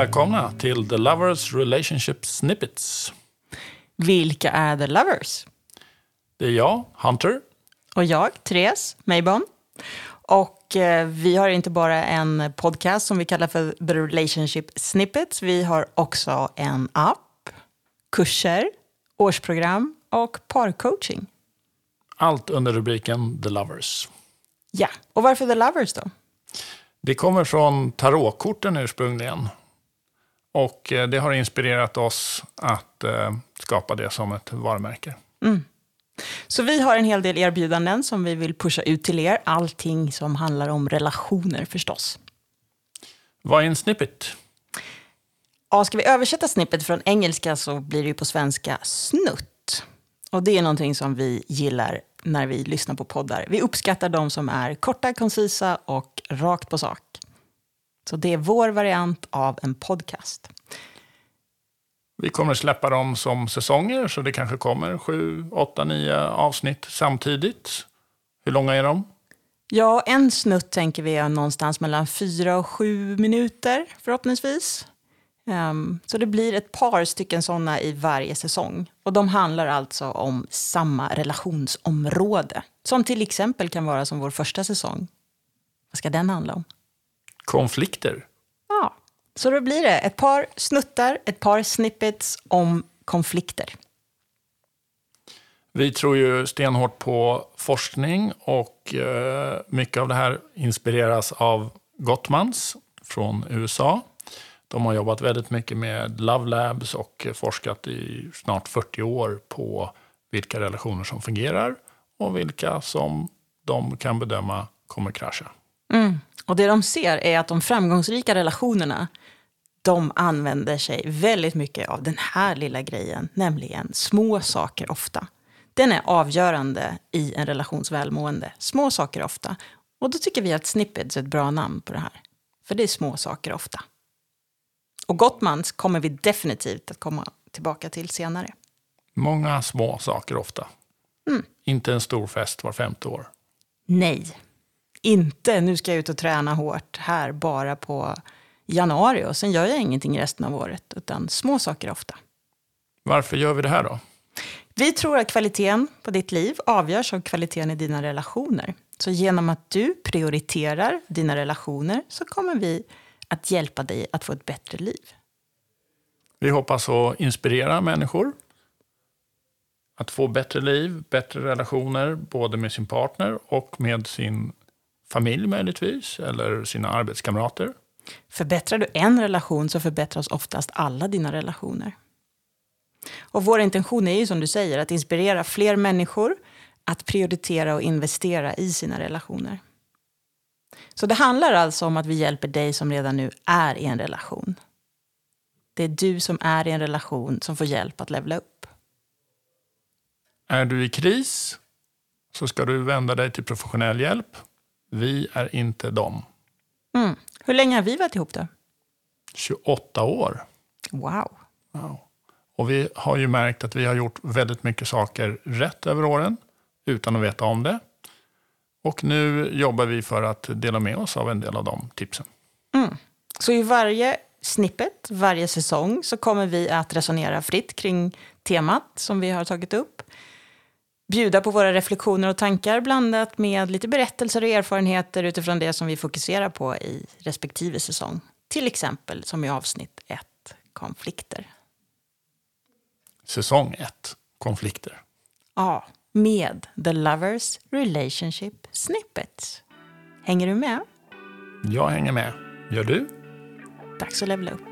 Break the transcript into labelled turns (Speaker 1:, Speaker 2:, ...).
Speaker 1: välkomna till The Lovers Relationship Snippets.
Speaker 2: Vilka är The Lovers?
Speaker 1: Det är jag, Hunter.
Speaker 2: Och jag, Therese Maybon. Och eh, vi har inte bara en podcast som vi kallar för The Relationship Snippets. Vi har också en app, kurser, årsprogram och parcoaching.
Speaker 1: Allt under rubriken The Lovers.
Speaker 2: Ja, och varför The Lovers då?
Speaker 1: Det kommer från tarotkorten ursprungligen. Och eh, det har inspirerat oss att eh, skapa det som ett varumärke.
Speaker 2: Så vi har en hel del erbjudanden som vi vill pusha ut till er. Allting som handlar om relationer förstås.
Speaker 1: Vad är en snippet?
Speaker 2: Ja, ska vi översätta snippet från engelska så blir det på svenska snutt. Och det är någonting som vi gillar när vi lyssnar på poddar. Vi uppskattar de som är korta, koncisa och rakt på sak. Så det är vår variant av en podcast.
Speaker 1: Vi kommer släppa dem som säsonger, så det kanske kommer sju, åtta, nio avsnitt samtidigt. Hur långa är de?
Speaker 2: Ja, en snutt tänker vi är någonstans mellan fyra och sju minuter förhoppningsvis. Ehm, så det blir ett par stycken sådana i varje säsong. Och de handlar alltså om samma relationsområde. Som till exempel kan vara som vår första säsong. Vad ska den handla om?
Speaker 1: Konflikter.
Speaker 2: Ja, så då blir det ett par snuttar, ett par snippets om konflikter.
Speaker 1: Vi tror ju stenhårt på forskning och eh, mycket av det här inspireras av Gottmans från USA. De har jobbat väldigt mycket med Love Labs och forskat i snart 40 år på vilka relationer som fungerar och vilka som de kan bedöma kommer krascha.
Speaker 2: Och det de ser är att de framgångsrika relationerna de använder sig väldigt mycket av den här lilla grejen, nämligen små saker ofta. Den är avgörande i en relations välmående. Små saker ofta. Och då tycker vi att Snippets är ett bra namn på det här. För det är små saker ofta. Och Gottmans kommer vi definitivt att komma tillbaka till senare.
Speaker 1: Många små saker ofta. Inte en stor fest var femte år.
Speaker 2: Nej, inte nu ska jag ut och träna hårt här bara på januari och sen gör jag ingenting resten av året. Utan små saker ofta.
Speaker 1: Varför gör vi det här då?
Speaker 2: Vi tror att kvaliteten på ditt liv avgörs av kvaliteten i dina relationer. Så genom att du prioriterar dina relationer så kommer vi att hjälpa dig att få ett bättre liv.
Speaker 1: Vi hoppas att inspirera människor att få bättre liv, bättre relationer, både med sin partner och med sin familj möjligtvis, eller sina arbetskamrater.
Speaker 2: Förbättrar du en relation så förbättras oftast alla dina relationer. Och vår intention är ju som du säger att inspirera fler människor att prioritera och investera i sina relationer. Så det handlar alltså om att vi hjälper dig som redan nu är i en relation. Det är du som är i en relation som får hjälp att levla upp.
Speaker 1: Är du i kris så ska du vända dig till professionell hjälp. Vi är inte dem.
Speaker 2: Mm. Hur länge har vi varit ihop då?
Speaker 1: 28 år.
Speaker 2: Wow.
Speaker 1: Wow. Och vi har ju märkt att vi har gjort väldigt mycket saker rätt över åren utan att veta om det. Och nu jobbar vi för att dela med oss av en del av de tipsen.
Speaker 2: Så i varje snippet, varje säsong, så kommer vi att resonera fritt kring temat som vi har tagit upp. Bjuda på våra reflektioner och tankar blandat med lite berättelser och erfarenheter utifrån det som vi fokuserar på i respektive säsong. Till exempel som i avsnitt 1, konflikter.
Speaker 1: Säsong 1, konflikter.
Speaker 2: Ja, med The Lovers Relationship Snippets. Hänger du med?
Speaker 1: Jag hänger med. Gör du?
Speaker 2: Dags att levla upp.